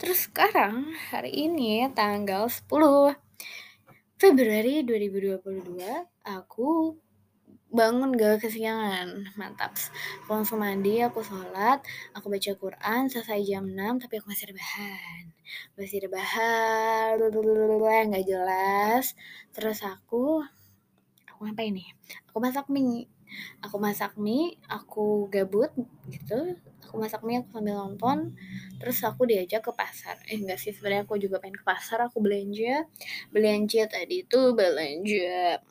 Terus sekarang hari ini tanggal 10 Februari 2022 aku bangun gak kesiangan. Mantap. Aku langsung mandi aku sholat aku baca Quran selesai jam 6 tapi aku masih rebahan. Masih rebahan nggak jelas. Terus aku aku ngapain nih? Aku masak mie. Aku masak mie aku gabut gitu aku masak mie aku sambil nonton. Terus aku diajak ke pasar. Eh enggak sih sebenarnya aku juga pengen ke pasar aku belanja. Belanja tadi itu belanja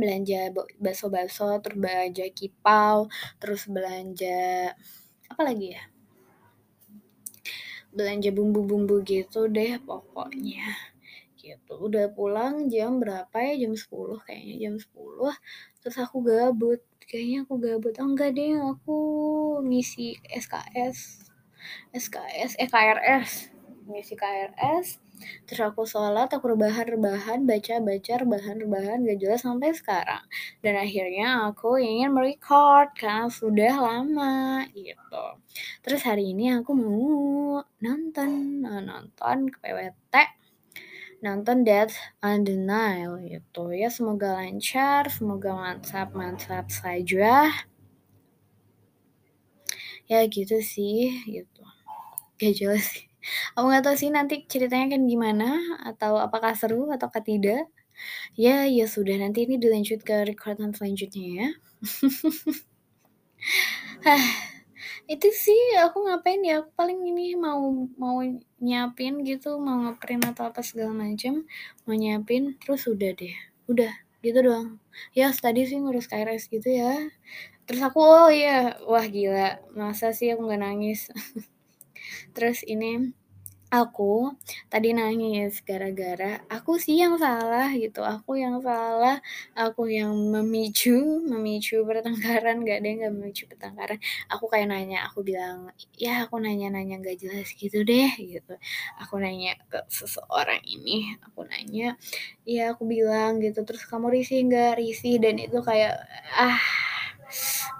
belanja bakso-bakso terus belanja kipau terus belanja apa lagi ya? Belanja bumbu-bumbu gitu deh pokoknya udah pulang jam berapa ya? Jam 10 kayaknya jam 10 terus aku gabut. Kayaknya aku gabut. Oh enggak deh aku ngisi SKS SKS eh KRS ngisi KRS terus aku sholat aku rebahan rebahan baca baca rebahan rebahan. Gak jelas sampai sekarang. Dan akhirnya aku ingin merecord karena sudah lama gitu. Terus hari ini aku mau nonton. Nonton ke PWT nonton Death on the gitu. Ya semoga lancar semoga mantap mantap saja. Ya gitu sih gitu. Gak jelas sih. Aku nggak tahu sih nanti ceritanya kan gimana atau apakah seru atau tidak. Ya ya sudah nanti ini dilanjut ke rekaman selanjutnya ya itu sih aku ngapain ya? Aku paling ini mau mau nyiapin gitu mau ngeprint atau apa segala macam mau nyiapin terus udah deh. Udah gitu doang. Ya tadi sih ngurus KRS gitu ya. Terus aku oh iya wah gila. Masa sih aku nggak nangis? Terus ini aku tadi nangis gara-gara aku sih yang salah gitu aku yang salah aku yang memicu memicu pertengkaran gak deh gak memicu pertengkaran. Aku kayak nanya aku bilang ya aku nanya-nanya gak jelas gitu deh gitu. Aku nanya ke seseorang ini aku nanya ya aku bilang gitu terus kamu risih nggak? Risih dan itu kayak ah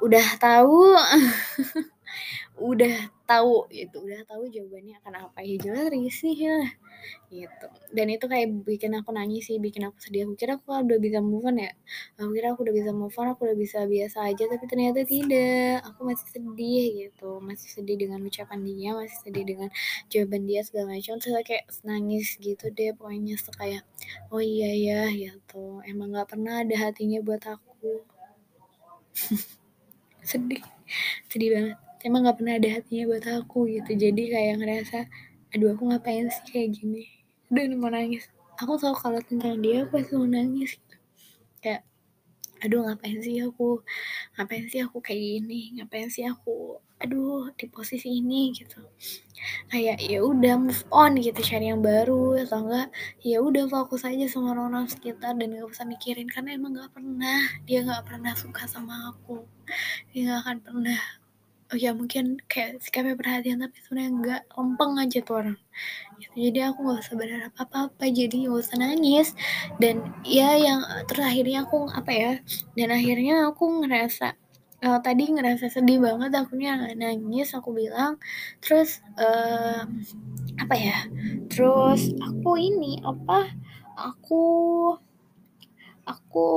udah tahu udah tahu gitu udah tahu jawabannya akan apa ya jelas risih ya gitu. Dan itu kayak bikin aku nangis sih bikin aku sedih. Aku kira aku udah bisa move on ya. Aku kira aku udah bisa move on aku udah bisa biasa aja tapi ternyata tidak. Aku masih sedih gitu masih sedih dengan ucapan dia masih sedih dengan jawaban dia segala macam. Terus kayak nangis gitu deh pokoknya kayak oh iya ya gitu. Emang nggak pernah ada hatinya buat aku. Sedih sedih banget emang nggak pernah ada hatinya buat aku gitu. Jadi kayak ngerasa aduh aku ngapain sih kayak gini? Udah mau nangis. Aku tahu kalau tentang dia aku pasti mau nangis gitu. Kayak aduh ngapain sih aku? Ngapain sih aku kayak gini? Ngapain sih aku aduh di posisi ini? Gitu. Kayak ya udah move on gitu cari yang baru. Atau enggak ya udah fokus aja sama orang-orang sekitar dan gak usah mikirin. Karena emang gak pernah dia gak pernah suka sama aku. Dia gak akan pernah oh ya mungkin kayak sikapnya perhatian tapi sebenarnya nggak lempeng aja tuh orang. Gitu. jadi aku nggak usah berharap apa apa jadi nggak usah nangis. Dan ya yang terakhirnya aku apa ya dan akhirnya aku ngerasa uh, tadi ngerasa sedih banget akunya nangis aku bilang. Terus uh, apa ya terus aku ini apa aku aku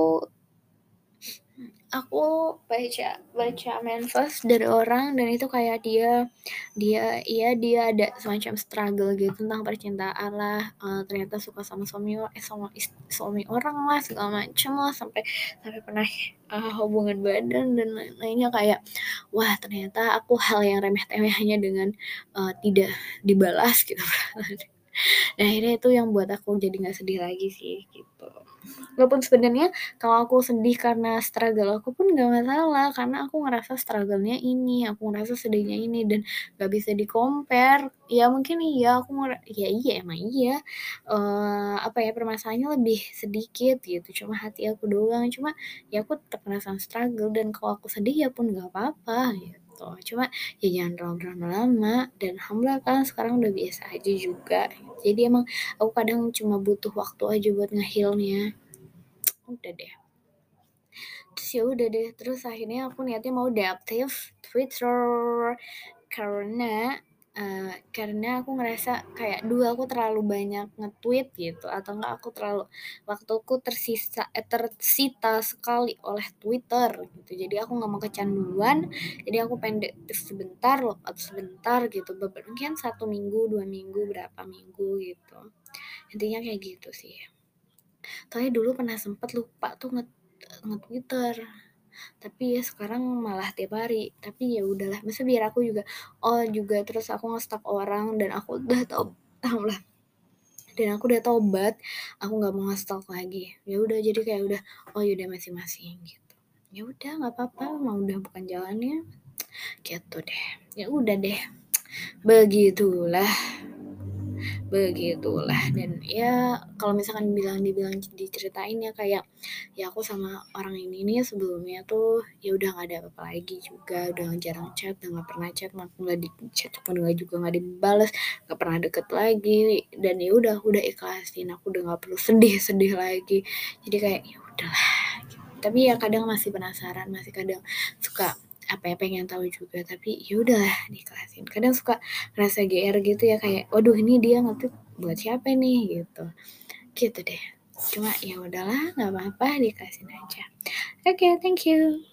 aku baca baca manifest dari orang dan itu kayak dia dia iya dia ada semacam struggle gitu tentang percintaan lah. Uh, ternyata suka sama suami eh sama suami orang lah segala macam lah sampai sampai pernah uh, hubungan badan dan lain-lainnya kayak wah ternyata aku hal yang remeh temeh hanya dengan uh, tidak dibalas gitu nah akhirnya itu yang buat aku jadi nggak sedih lagi sih gitu. Walaupun sebenarnya kalau aku sedih karena struggle aku pun gak masalah karena aku ngerasa struggle-nya ini aku ngerasa sedihnya ini dan gak bisa di compare ya mungkin iya aku ya iya emang iya. Uh, apa ya permasalahannya lebih sedikit gitu. Cuma hati aku doang cuma ya aku tetap ngerasain struggle dan kalau aku sedih ya pun gak apa-apa gitu gitu. Cuma ya jangan drama-drama lama. Dan alhamdulillah kan sekarang udah biasa aja juga. Jadi emang aku kadang cuma butuh waktu aja buat ngehilnya udah deh. Terus ya udah deh. Terus akhirnya aku niatnya mau deaktif Twitter. Karena uh, karena aku ngerasa kayak dulu aku terlalu banyak nge-tweet gitu atau enggak aku terlalu waktuku tersisa eh, tersita sekali oleh Twitter gitu. Jadi aku nggak mau kecanduan, jadi aku pendek sebentar, logout sebentar gitu. Mungkin satu minggu, dua minggu, berapa minggu gitu. Intinya kayak gitu sih. Soalnya dulu pernah sempet lupa tuh nge, nge Twitter tapi ya sekarang malah tiap hari. Tapi ya udahlah masa biar aku juga oh juga terus aku nge orang dan aku udah tau lah. Dan aku udah tobat aku nggak mau nge lagi. Ya udah jadi kayak udah oh yaudah masing-masing gitu. Ya udah nggak apa-apa mau udah bukan jalannya. Gitu deh. Ya udah deh. Begitulah begitulah. Dan ya kalau misalkan bilang dibilang diceritain ya kayak ya aku sama orang ini nih sebelumnya tuh ya udah nggak ada apa-apa lagi juga udah jarang chat udah nggak pernah chat nggak di chat pun nggak juga nggak dibales nggak pernah deket lagi. Dan ya udah udah ikhlasin aku udah nggak perlu sedih sedih lagi. Jadi kayak ya udahlah. Tapi ya kadang masih penasaran masih kadang suka apa ya pengen tahu juga. Tapi ya udahlah dikelasin kadang suka rasa GR gitu ya kayak waduh ini dia ngetik buat siapa nih? Gitu. Gitu deh. Cuma ya udahlah nggak apa-apa dikasih aja. Oke okay, thank you